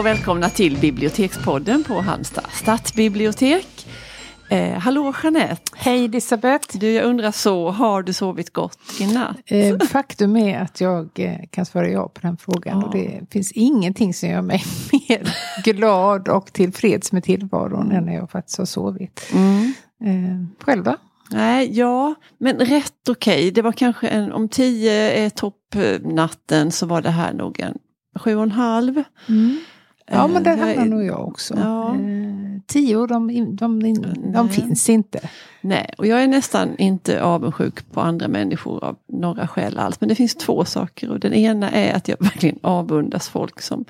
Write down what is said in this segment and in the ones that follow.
Och välkomna till Bibliotekspodden på Halmstad stadsbibliotek. Eh, hallå Jeanette! Hej Elisabeth! Du, jag undrar så, har du sovit gott i natt? Eh, faktum är att jag eh, kan svara ja på den frågan. Ja. Och det finns ingenting som gör mig mer glad och tillfreds med tillvaron än när jag faktiskt har sovit. Mm. Eh, själv då? Nej, ja, men rätt okej. Okay. Det var kanske en, om tio är toppnatten så var det här nog en sju och en halv. Mm. Ja, men där hamnar nog jag också. Ja. Eh, tio, de, de, de, de finns inte. Nej, och jag är nästan inte avundsjuk på andra människor av några skäl alls. Men det finns två saker och den ena är att jag verkligen avundas folk som,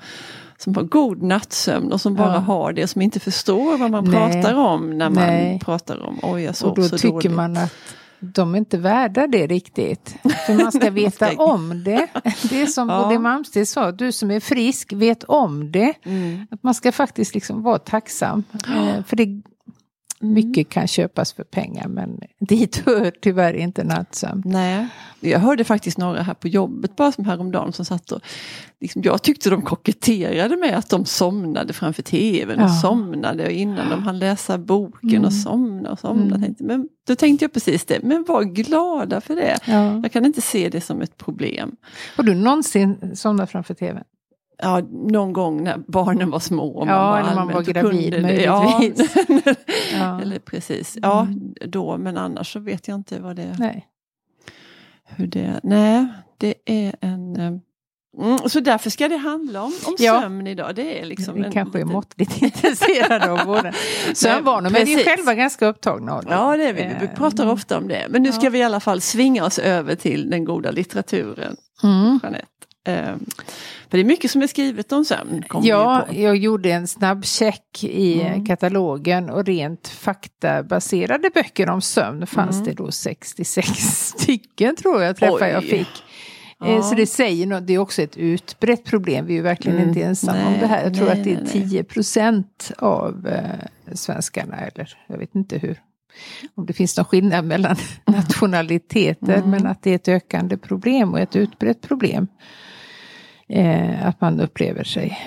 som har god nattsömn och som bara har det, som inte förstår vad man Nej. pratar om när man Nej. pratar om oj jag sov så dåligt. Och då tycker man att de är inte värda det riktigt. För man ska veta om det. Det är som ja. både Malmsted sa, du som är frisk, vet om det. Mm. Att man ska faktiskt liksom vara tacksam. Eh, för det. Mycket kan köpas för pengar men dit hör tyvärr inte nattsömn. Nej, jag hörde faktiskt några här på jobbet bara som häromdagen som satt och liksom, Jag tyckte de koketterade med att de somnade framför tvn och ja. somnade innan de hann läsa boken mm. och somna och somna. Mm. Men då tänkte jag precis det, men var glada för det. Ja. Jag kan inte se det som ett problem. Har du någonsin somnat framför tvn? Ja, någon gång när barnen var små. Och man ja, var när man var gravid möjligtvis. Ja, ja. Eller precis, ja mm. då men annars så vet jag inte vad det Nej. Hur det, nej, det är en eh, Mm, så därför ska det handla om, om ja. sömn idag. Det är liksom Vi kanske är måttligt intresserade av båda sömnvanor. Men vi är själva ganska upptagna av det. Ja, det är vi. Vi pratar mm. ofta om det. Men nu ska vi i alla fall svinga oss över till den goda litteraturen. Mm. Jeanette. Um, för det är mycket som är skrivet om sömn. Ja, jag gjorde en snabb check i mm. katalogen och rent faktabaserade böcker om sömn fanns mm. det då 66 stycken tror jag träffar jag fick. Eh, ja. Så det säger något, det är också ett utbrett problem, vi är ju verkligen mm. inte ensamma om det här. Jag tror nej, att det är 10 procent av eh, svenskarna, eller jag vet inte hur, om det finns någon skillnad mellan nationaliteter, mm. men att det är ett ökande problem och ett utbrett problem eh, att man upplever sig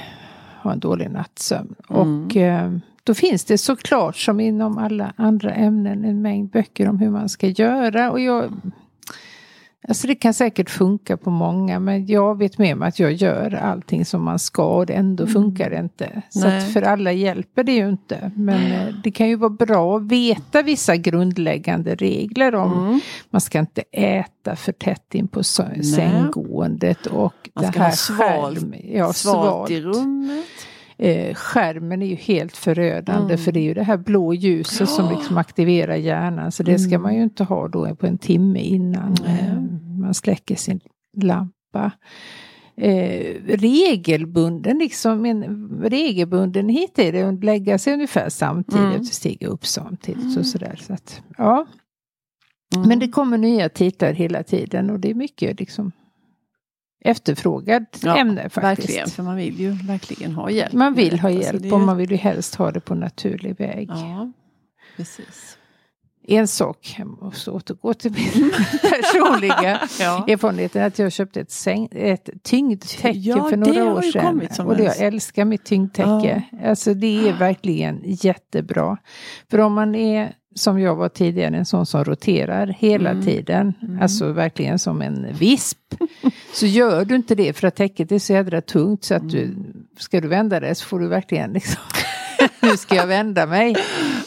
ha en dålig nattsömn. Mm. Och eh, då finns det såklart som inom alla andra ämnen en mängd böcker om hur man ska göra. Och jag Alltså det kan säkert funka på många men jag vet med mig att jag gör allting som man ska och ändå mm. funkar det inte. Så för alla hjälper det ju inte. Men eh, det kan ju vara bra att veta vissa grundläggande regler om mm. man ska inte äta för tätt in på sänggåendet och man ska det här svalt, skärm, ja, svalt i rummet. Eh, skärmen är ju helt förödande mm. för det är ju det här blå ljuset som liksom aktiverar hjärnan. Så det ska mm. man ju inte ha då på en timme innan eh, man släcker sin lampa. Eh, regelbunden, liksom en regelbundenhet är det att lägga sig ungefär samtidigt mm. och stiga upp samtidigt. Mm. Och sådär, så att, ja. Mm. Men det kommer nya titlar hela tiden och det är mycket liksom efterfrågad ja, ämne faktiskt. Verkligen, för man vill ju verkligen ha hjälp. Man vill ha hjälp alltså, och man vill ju helst ha det på naturlig väg. Ja, precis. En sak, jag måste återgå till min personliga ja. erfarenhet, att jag köpte ett, säng, ett tyngdtäcke ja, för några år sedan. Och det, jag älskar mitt tyngdtäcke. Ja. Alltså det är verkligen jättebra. För om man är som jag var tidigare, en sån som roterar hela mm. tiden. Mm. Alltså verkligen som en visp. så gör du inte det för att täcket är så jädra tungt så att du, mm. ska du vända det så får du verkligen liksom nu ska jag vända mig.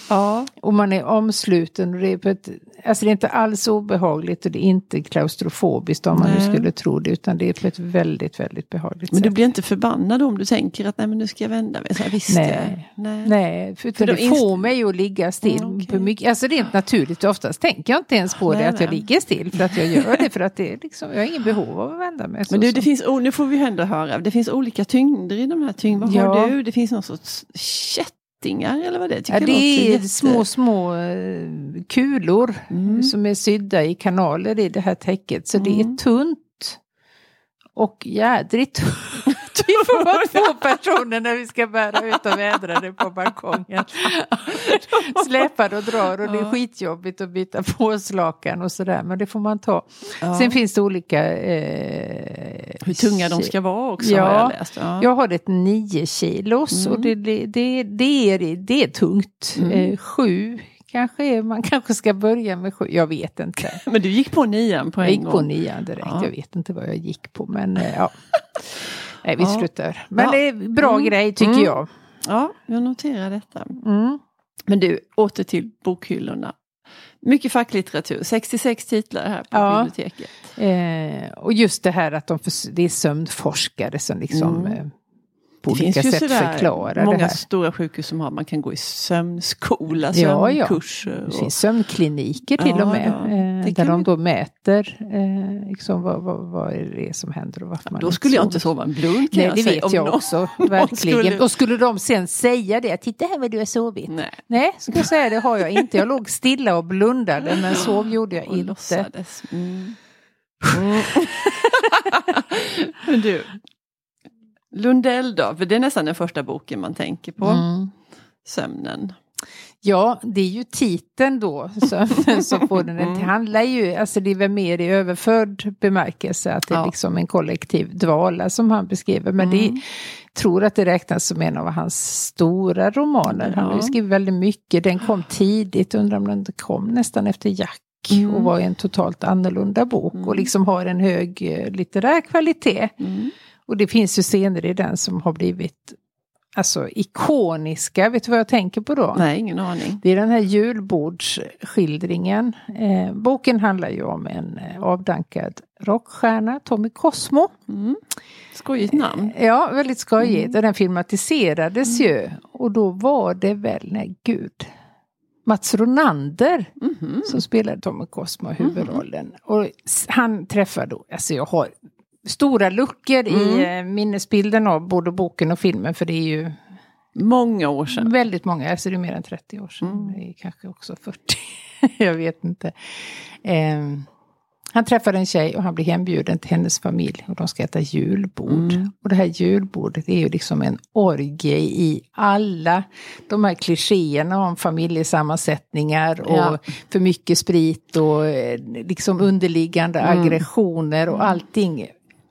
Ja. Och man är omsluten och det är ett, alltså det är inte alls obehagligt och det är inte klaustrofobiskt om man nu skulle tro det utan det är på ett väldigt, väldigt behagligt men sätt. Men du blir inte förbannad om du tänker att nej men nu ska jag vända mig. Så här, visst, nej. nej, nej, för, för det får mig att ligga still. Mm, okay. mycket, alltså rent naturligt, oftast tänker jag inte ens på nej, det att jag ligger still för att jag gör det för att det är liksom, jag har ingen behov av att vända mig. Men du, det finns, nu får vi ändå höra, det finns olika tyngder i de här tyngderna. Vad ja. har du? Det finns någon sorts kätt kättingar eller vad det är? Ja, det är jätte... små, små uh, kulor mm. som är sydda i kanaler i det här täcket. Så mm. det är mm. tunt och jädrigt tunt. Vi får vara två personer när vi ska bära ut och vädra det på balkongen. Släpar och drar och det är skitjobbigt att byta påslakan och sådär men det får man ta. Ja. Sen finns det olika eh, Hur tunga de ska vara också ja, har jag läst. Ja. Jag har ett 9 kilos mm. och det, det, det, det, är, det är tungt. Mm. Eh, sju kanske man kanske ska börja med sju, jag vet inte. men du gick på nian på en gång? Jag gick på nian direkt, ja. jag vet inte vad jag gick på men eh, ja. Nej, vi ja. slutar. Men ja. det är bra mm. grej tycker mm. jag. Ja, jag noterar detta. Mm. Men du, åter till bokhyllorna. Mycket facklitteratur, 66 titlar här på ja. biblioteket. Eh, och just det här att de, det är sömnforskare som liksom mm. På det olika sätt förklara många det här. stora sjukhus som har, man kan gå i sömnskola, Ja, ja. sömnkurser. Det finns sömnkliniker till Ja, och med. ja. Eh, där de då mäter eh, liksom vad, vad, vad är det som händer och varför man Då skulle jag inte sova en blund kan Nej, jag det säga. vet jag också. Verkligen. skulle- Och skulle de sen säga det, titta här vad du har sovit. Nej. Nej, ska jag säga det har jag inte. Jag låg stilla och blundade men sov gjorde jag Och inte. Mm. Mm. Du, Lundell då? För det är nästan den första boken man tänker på. Mm. Sömnen. Ja, det är ju titeln då som, som får den. Det handlar ju, alltså det är väl mer i överförd bemärkelse att det är Ja. liksom en kollektiv dvala som han beskriver. Men det Mm. tror att det räknas som en av hans stora romaner. Han har ju skrivit väldigt mycket. Den kom tidigt, undrar om den kom nästan efter Jack. Mm. Och var en totalt annorlunda bok och liksom har en hög eh, litterär kvalitet. Mm. Och det finns ju scener i den som har blivit alltså, ikoniska. Vet du vad jag tänker på då? Nej, ingen aning. Det är den här julbordsskildringen. Eh, boken handlar ju om en eh, avdankad rockstjärna, Tommy Cosmo. Mm. Skojigt namn. Ja, väldigt skojigt. Mm. Och den filmatiserades ju. Och då var det väl, nej gud, Mats Ronander Mhm. som spelade Tommy Cosmo huvudrollen. Och s- han träffade då, alltså jag har stora luckor i Mm. eh, minnesbilden av både boken och filmen för det är ju Många år sedan. Väldigt många, alltså det är mer än 30 år sedan. Mm. Det är kanske också 40. jag vet inte. Ehm, han träffar en tjej och han blir hembjuden till hennes familj och de ska äta julbord. Mm. Och det här julbordet är ju liksom en orgie i alla de här klichéerna om familjesammansättningar och Ja. för mycket sprit och eh, liksom underliggande Mm. aggressioner och allting.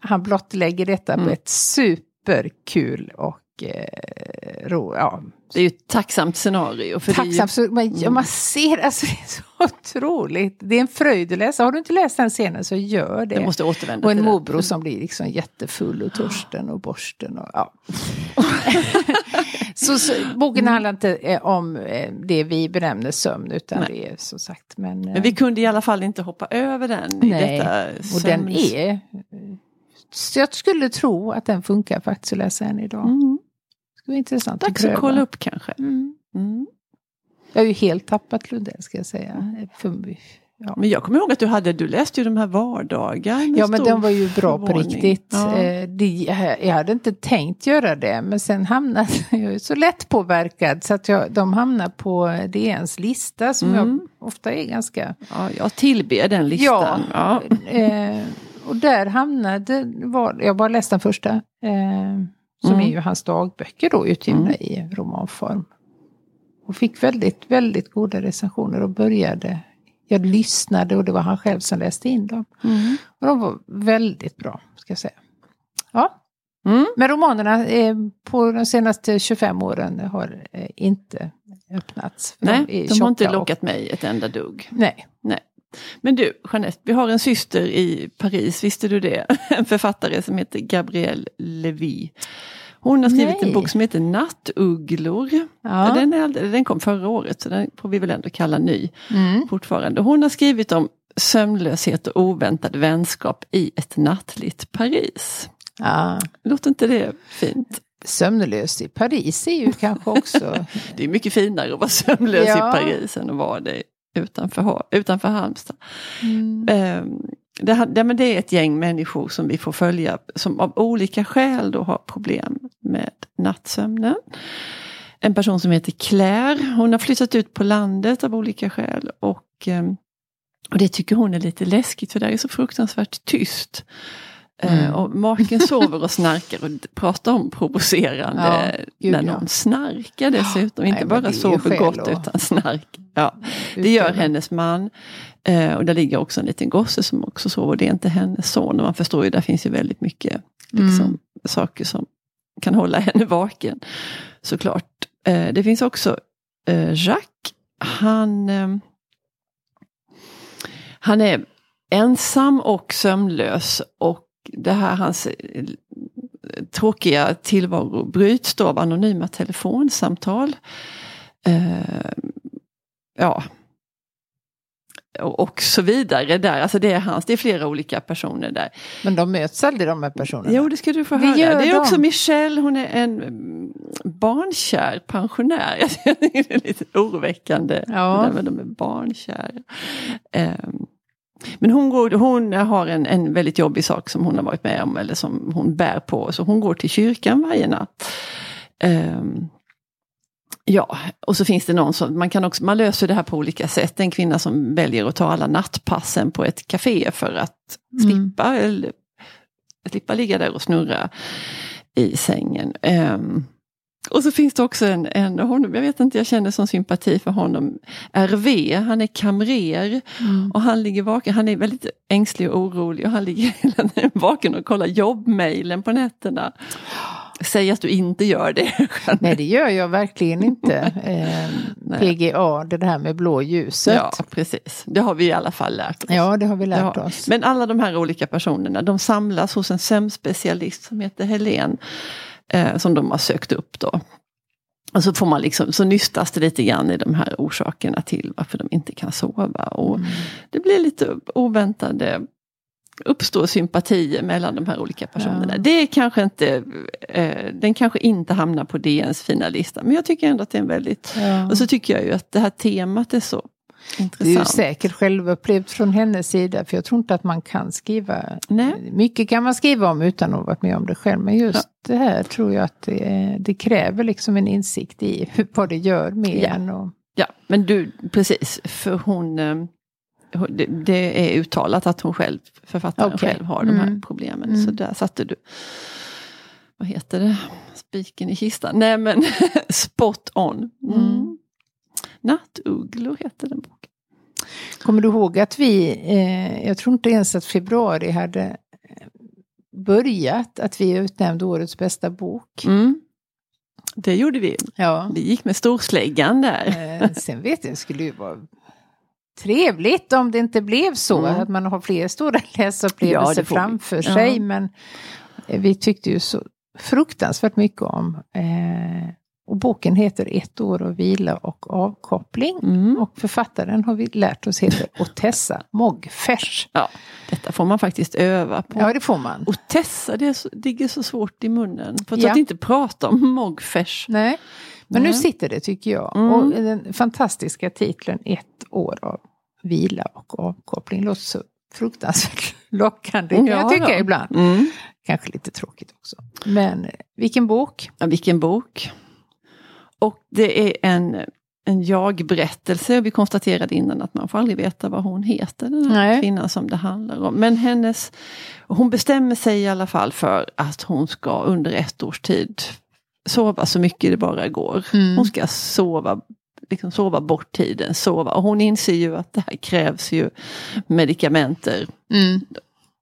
Han blottlägger detta Mm. på ett superkul och eh, ro, ja, Det är ju ett tacksamt scenario. För ju- tacksamt. Så, men, ja, Mm. man ser, alltså det är så otroligt. Det är en fröjd att läsa. Har du inte läst den scenen så gör det. Jag måste återvända och en morbror som blir liksom jättefull och törsten och borsten. Och, ja. så, så, boken Mm. handlar inte eh, om eh, det vi benämner sömn utan Nej. det är som sagt. Men, eh, Men vi kunde i alla fall inte hoppa över den i Nej, detta och den är... Så jag skulle tro att den funkar faktiskt att läsa än idag. Mm. Det skulle vara intressant Dags att pröva. kolla upp kanske. Mm. Mm. Jag har ju helt tappat Lundell ska jag säga. För, ja. Men jag kommer ihåg att du hade, du läste ju de här vardagar. med Ja men den var ju bra på förvåning. riktigt. Ja. Eh, jag hade inte tänkt göra det men sen hamnade jag är så lätt påverkad så att jag, de hamnar på DNs lista som Mm. jag ofta är ganska... Ja, jag tillber den listan. Ja. Eh, och där hamnade, var, jag bara läste den första, eh, som Mm. är ju hans dagböcker då utgivna i romanform. Och fick väldigt, väldigt goda recensioner och började, jag lyssnade och det var han själv som läste in dem. Mm. Och de var väldigt bra, ska jag säga. Ja, Mm. men romanerna eh, på de senaste 25 åren har eh, inte öppnats. Nej, är de har inte tjocka och- lockat mig ett enda dugg. Nej. Nej. Men du, Jeanette, vi har en syster i Paris, visste du det? En författare som heter Gabrielle Levy. Hon har skrivit Nej. en bok som heter Nattugglor. Ja. Den, är, den kom förra året, så den får vi väl ändå kalla ny Mm. fortfarande. Hon har skrivit om sömnlöshet och oväntad vänskap i ett nattligt Paris. Ja. Låter inte det fint? Sömnlös i Paris är ju kanske också... Det är mycket finare att vara sömnlös Ja. i Paris än att vara det utanför, utanför Halmstad. Mm. Det, ha- det, men det är ett gäng människor som vi får följa som av olika skäl då har problem med nattsömnen. En person som heter Claire, hon har flyttat ut på landet av olika skäl. Och, ehm, och det tycker hon är lite läskigt för där är så fruktansvärt tyst. Eh, mm. Och maken sover och snarkar och pratar om provocerande ja, när någon snarkar dessutom. Inte Nej, bara sover gott och... utan snark. Ja, det gör hennes man. Eh, och där ligger också en liten gosse som också sover. Det är inte hennes son. Och man förstår ju, där finns ju väldigt mycket liksom, mm. saker som kan hålla henne vaken. Såklart. Eh, det finns också Jacques. Han, han är ensam och sömnlös och det här hans eh, tråkiga tillvaro bryts då av anonyma telefonsamtal. Uh, ja. Och, och så vidare där. Alltså det är hans, det är flera olika personer där. Men de möts aldrig de här personerna? Jo, det ska du få höra. Det är de. också Michelle, hon är en barnkär pensionär. det är lite oroväckande. Ja. Det de är barnkär. Um, men hon, går, hon har en, en väldigt jobbig sak som hon har varit med om eller som hon bär på. Så hon går till kyrkan varje natt. Um, ja, och så finns det någon som, man kan också, man löser det här på olika sätt. En kvinna som väljer att ta alla nattpassen på ett café för att mm. slippa, eller, slippa ligga där och snurra i sängen. Um, och så finns det också en, en honom, jag vet inte, jag känner som sympati för honom. RV, han är kamrer mm. och han ligger vaken, han är väldigt ängslig och orolig och han ligger hela tiden vaken och kollar jobbmailen på nätterna. Säg att du inte gör det. Nej det gör jag verkligen inte. Eh, PGA, det här med blå ljuset. Ja precis, det har vi i alla fall lärt oss. Ja det har vi lärt ja. oss. Men alla de här olika personerna de samlas hos en sömnspecialist som heter Helen eh, som de har sökt upp då. Och så får man liksom, så nystas det lite grann i de här orsakerna till varför de inte kan sova. Och mm. Det blir lite oväntade uppstår sympatier mellan de här olika personerna. Ja. Det är kanske inte, eh, den kanske inte hamnar på DNs fina lista men jag tycker ändå att det är en väldigt, ja. och så tycker jag ju att det här temat är så Intressant. Det är ju säkert självupplevt från hennes sida för jag tror inte att man kan skriva. Nej. Mycket kan man skriva om utan att ha varit med om det själv men just ja. det här tror jag att det, det, kräver liksom en insikt i vad det gör med ja. en. Och... Ja men du precis för hon eh, det, det är uttalat att hon själv, författaren okay. själv har de här mm. problemen. Mm. Så där satte du, vad heter det, spiken i kistan. Nej men spot on. Mm. mm. Nattugglor heter den boken. Kommer du ihåg att vi, eh, jag tror inte ens att februari hade eh, börjat, att vi utnämnde årets bästa bok. Mm. Det gjorde vi. Ja. Vi gick med storsläggan där. Eh, sen vet jag, det skulle ju vara trevligt om det inte blev så, mm. att man har fler stora läsupplevelser ja, framför sig. Ja. Men eh, vi tyckte ju så fruktansvärt mycket om eh, och boken heter Ett år av vila och avkoppling. Mm. Och författaren har vi lärt oss heter Otessa Mogfers. Ja, detta får man faktiskt öva på. Ja, det får man. Otessa, det, så, ligger så svårt i munnen. För ja. att inte prata om Mogfers. Nej, men Nej. nu sitter det tycker jag. Mm. Och den fantastiska titeln Ett år av vila och avkoppling låter så fruktansvärt lockande kan ja, jag tycka ja. ibland. Mm. Kanske lite tråkigt också. Men vilken bok! Ja, vilken bok! Och det är en, en jag-berättelse. Vi konstaterade innan att man får aldrig veta vad hon heter, den här Nej. kvinnan som det handlar om. Men hennes, hon bestämmer sig i alla fall för att hon ska under ett års tid sova så mycket det bara går. Mm. Hon ska sova liksom sova bort tiden, sova. Och hon inser ju att det här krävs ju medikamenter. Mm.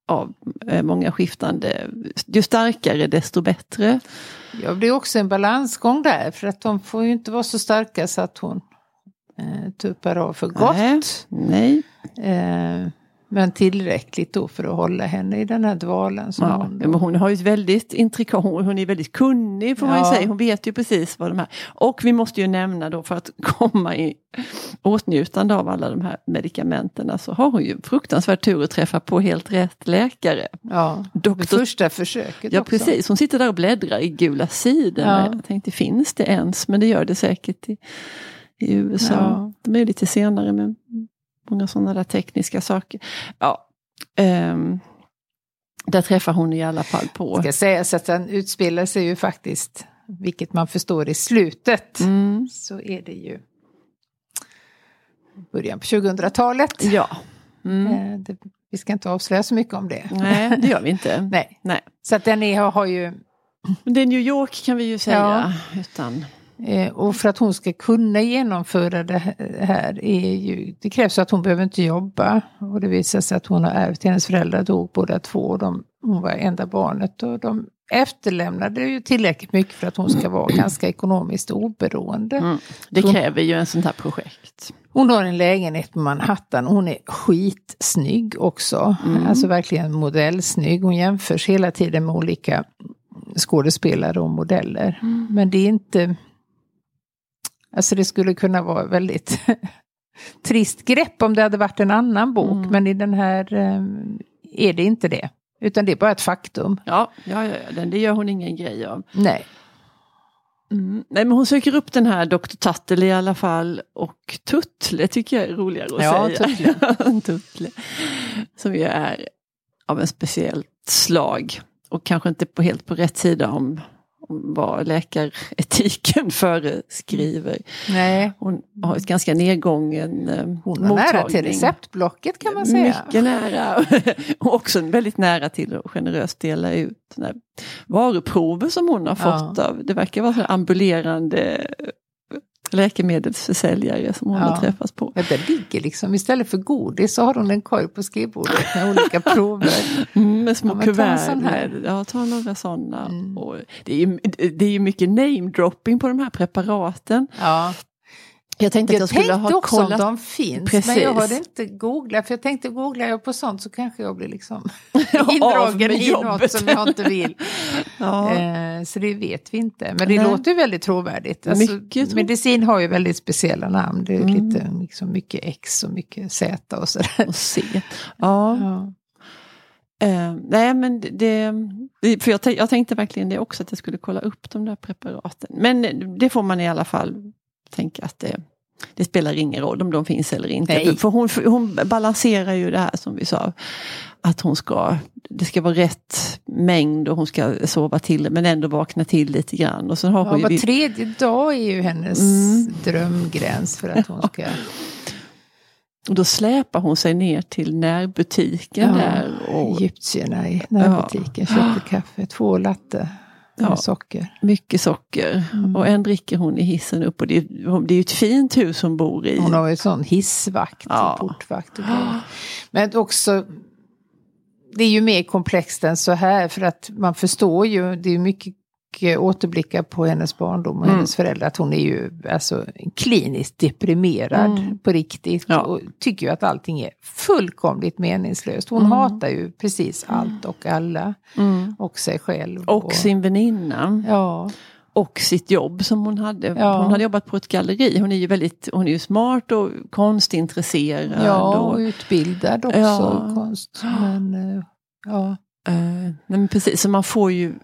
Av eh, många skiftande, ju starkare desto bättre. Ja, det är också en balansgång där för att de får ju inte vara så starka så att hon eh, tuppar av för gott. Nej. Eh, men tillräckligt då för att hålla henne i den här dvalen. Som ja, hon, men hon har ju väldigt intrikat, hon är väldigt kunnig får ja. man ju säga. Hon vet ju precis vad de här... Och vi måste ju nämna då för att komma i åtnjutande av alla de här medicamenterna så har hon ju fruktansvärt tur att träffa på helt rätt läkare. Ja, Doktor... första försöket Ja också. precis, hon sitter där och bläddrar i gula sidor. Ja. Jag tänkte, finns det ens? Men det gör det säkert i, i USA. Ja. De är lite senare men många sådana där tekniska saker. Ja, um, där träffar hon i alla fall på... Ska sägas att den utspelar sig ju faktiskt, vilket man förstår i slutet, mm. så är det ju början på 2000-talet. Ja. Mm. Eh, det, vi ska inte avslöja så mycket om det. Nej, det gör vi inte. Nej. Nej. Så att den är, har ju... Det är New York kan vi ju säga. Ja. Utan... Eh, och för att hon ska kunna genomföra det här är ju, det krävs att hon behöver inte jobba. Och det visar sig att hon har ärvt, hennes föräldrar dog båda två. Och de, hon var enda barnet och de efterlämnade ju tillräckligt mycket för att hon ska vara ganska ekonomiskt oberoende. Mm. Det kräver ju en sånt här projekt. Hon har en lägenhet på Manhattan och hon är skitsnygg också. Mm. Alltså verkligen modellsnygg. Hon jämförs hela tiden med olika skådespelare och modeller. Mm. Men det är inte... Alltså det skulle kunna vara väldigt trist grepp om det hade varit en annan bok. Mm. Men i den här eh, är det inte det. Utan det är bara ett faktum. Ja, ja, ja, ja det gör hon ingen grej av. Nej. Mm. Nej men hon söker upp den här Dr. Tuttle i alla fall och Tuttle tycker jag är roligare att ja, säga. Tuttle. Som ju är av en speciellt slag. Och kanske inte på helt på rätt sida om vad läkaretiken föreskriver. Nej. Hon har ett ganska nedgången eh, Hon är nära till receptblocket kan man säga. Mycket nära. och också väldigt nära till att generöst dela ut varuprover som hon har fått ja. av, det verkar vara ambulerande läkemedelsförsäljare som hon ja. har träffats på. Ja, det ligger liksom, istället för godis så har hon en korg på skrivbordet med olika prover. Mm, med små ja, kuvert. Med, ja, ta några sådana. Mm. Och det, är, det är mycket namedropping på de här preparaten. Ja. Jag tänkte, jag att jag skulle ha också kollat. om de finns, Precis. men jag hade inte googlat. För jag tänkte googlar jag på sånt så kanske jag blir liksom indragen i något som jag inte vill. ja. eh, så det vet vi inte. Men det Nej. låter väldigt trovärdigt. Alltså, mycket medicin har ju väldigt speciella namn. Det är mm. lite liksom, mycket X och mycket Z och sådär. Och C. Ja. ja. Eh, nej men det, för jag, jag tänkte verkligen det också att jag skulle kolla upp de där preparaten. Men det får man i alla fall tänka att det, det spelar ingen roll om de finns eller inte. Nej. För hon, hon balanserar ju det här som vi sa. Att hon ska, det ska vara rätt mängd och hon ska sova till men ändå vakna till lite grann. Och sen har ja, hon var ju... tredje dag är ju hennes mm. drömgräns för att hon ska... Och då släpar hon sig ner till närbutiken ja, där. Och... Egyptierna i närbutiken ja. köpte kaffe, två latte Ja, socker. Mycket socker. Mm. Och en dricker hon i hissen upp. Och det är, det är ju ett fint hus hon bor i. Hon har ju sån hissvakt, ja. portvakt. Och Men också, det är ju mer komplext än så här. För att man förstår ju, det är mycket återblickar på hennes barndom och mm. hennes föräldrar att hon är ju alltså kliniskt deprimerad mm. på riktigt. Ja. Och tycker ju att allting är fullkomligt meningslöst. Hon mm. hatar ju precis allt och alla. Mm. Och sig själv. Och, och sin väninna. Ja. Och sitt jobb som hon hade. Ja. Hon hade jobbat på ett galleri. Hon är ju väldigt hon är ju smart och konstintresserad. Ja, och, och utbildad också. Ja. Konst. Men, eh, ja. Uh, men precis, så man får ju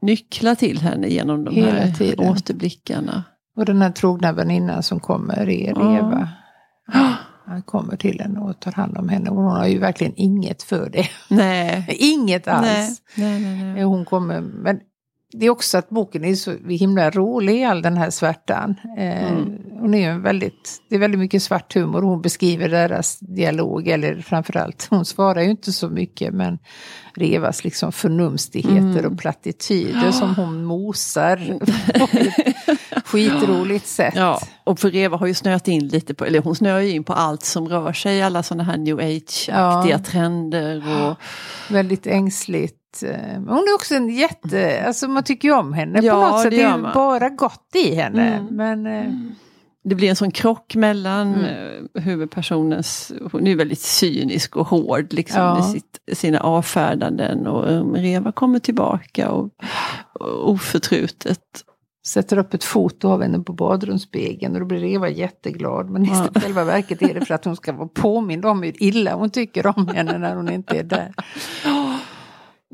nycklar till henne genom de Hela här tiden. återblickarna. Och den här trogna väninnan som kommer är Eva. Ja. Han kommer till henne och tar hand om henne. Och hon har ju verkligen inget för det. Nej. inget alls. Nej. Nej, nej, hon kommer, men det är också att boken är så himla rolig i all den här svärtan. Eh, mm. Hon är väldigt, det är väldigt mycket svart humor. Hon beskriver deras dialog, eller framförallt, hon svarar ju inte så mycket, men Revas liksom förnumstigheter mm. och plattityder som hon mosar på ett skitroligt sätt. Ja, och för Reva har ju snöat in lite på, eller hon snöar ju in på allt som rör sig, alla sådana här new age-aktiga ja. trender. Och... Väldigt ängsligt hon är också en jätte, alltså man tycker ju om henne ja, på något sätt. Det, det är man. bara gott i henne. Mm. Men, mm. Det blir en sån krock mellan mm. Eh, huvudpersonens, hon är väldigt cynisk och hård liksom ja. i sitt, sina avfärdanden och Reva kommer tillbaka och, och oförtrutet. Sätter upp ett foto av henne på badrumsspegeln och då blir Eva jätteglad. Men i ja. själva verket är det för att hon ska vara påmind om hur illa hon tycker om henne när hon inte är där.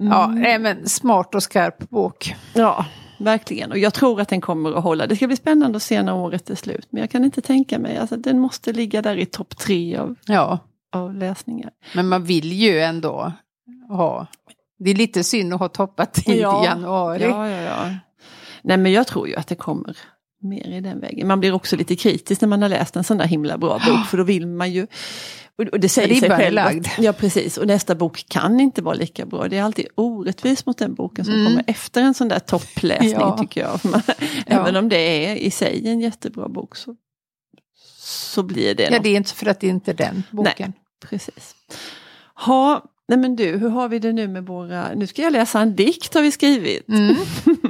Mm. Ja, nej, men smart och skarp bok. Ja, verkligen. Och jag tror att den kommer att hålla. Det ska bli spännande att se när året är slut. Men jag kan inte tänka mig, alltså, den måste ligga där i topp tre av, ja. av läsningar. Men man vill ju ändå ha, det är lite synd att ha toppat tid ja. i januari. Ja, ja, ja. Nej men jag tror ju att det kommer mer i den vägen. Man blir också lite kritisk när man har läst en sån där himla bra bok för då vill man ju och det säger sig själv. Att, ja precis, och nästa bok kan inte vara lika bra. Det är alltid orättvist mot den boken som mm. kommer efter en sån där toppläsning ja. tycker jag. Man, ja. Även om det är i sig en jättebra bok så, så blir det Ja, något. det är inte för att det inte är den boken. Nej, precis. Ha, nej men du, hur har vi det nu med våra... Nu ska jag läsa en dikt har vi skrivit. Mm.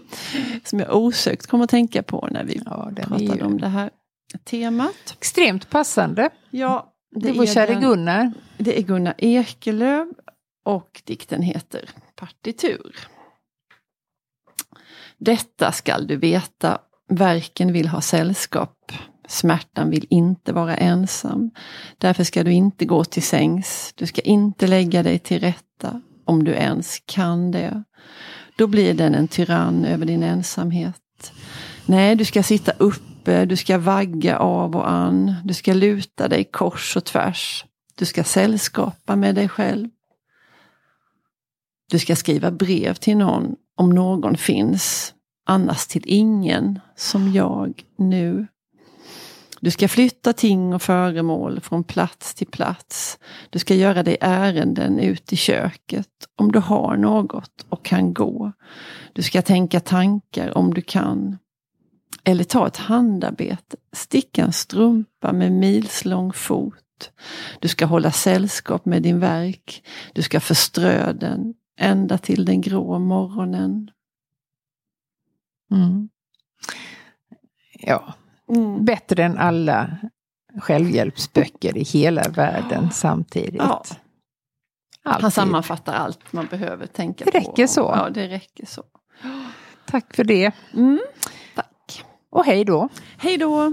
som jag osökt kommer att tänka på när vi ja, pratade om det här temat. Extremt passande. Ja, det, det är käre Gunnar. Det är Gunnar Ekelöf och dikten heter Partitur. Detta skall du veta, verken vill ha sällskap. Smärtan vill inte vara ensam. Därför ska du inte gå till sängs. Du ska inte lägga dig till rätta, om du ens kan det. Då blir den en tyrann över din ensamhet. Nej, du ska sitta uppe, du ska vagga av och an, du ska luta dig kors och tvärs. Du ska sällskapa med dig själv. Du ska skriva brev till någon om någon finns, annars till ingen som jag nu. Du ska flytta ting och föremål från plats till plats. Du ska göra dig ärenden ut i köket om du har något och kan gå. Du ska tänka tankar om du kan. Eller ta ett handarbete, sticka en strumpa med milslång fot. Du ska hålla sällskap med din verk. Du ska förströ den ända till den grå morgonen. Mm. Ja, mm. bättre än alla självhjälpsböcker i hela världen samtidigt. Ja. Han sammanfattar allt man behöver tänka på. Det räcker så. Ja, det räcker så. Tack för det. Mm. Och hej då! Hej då!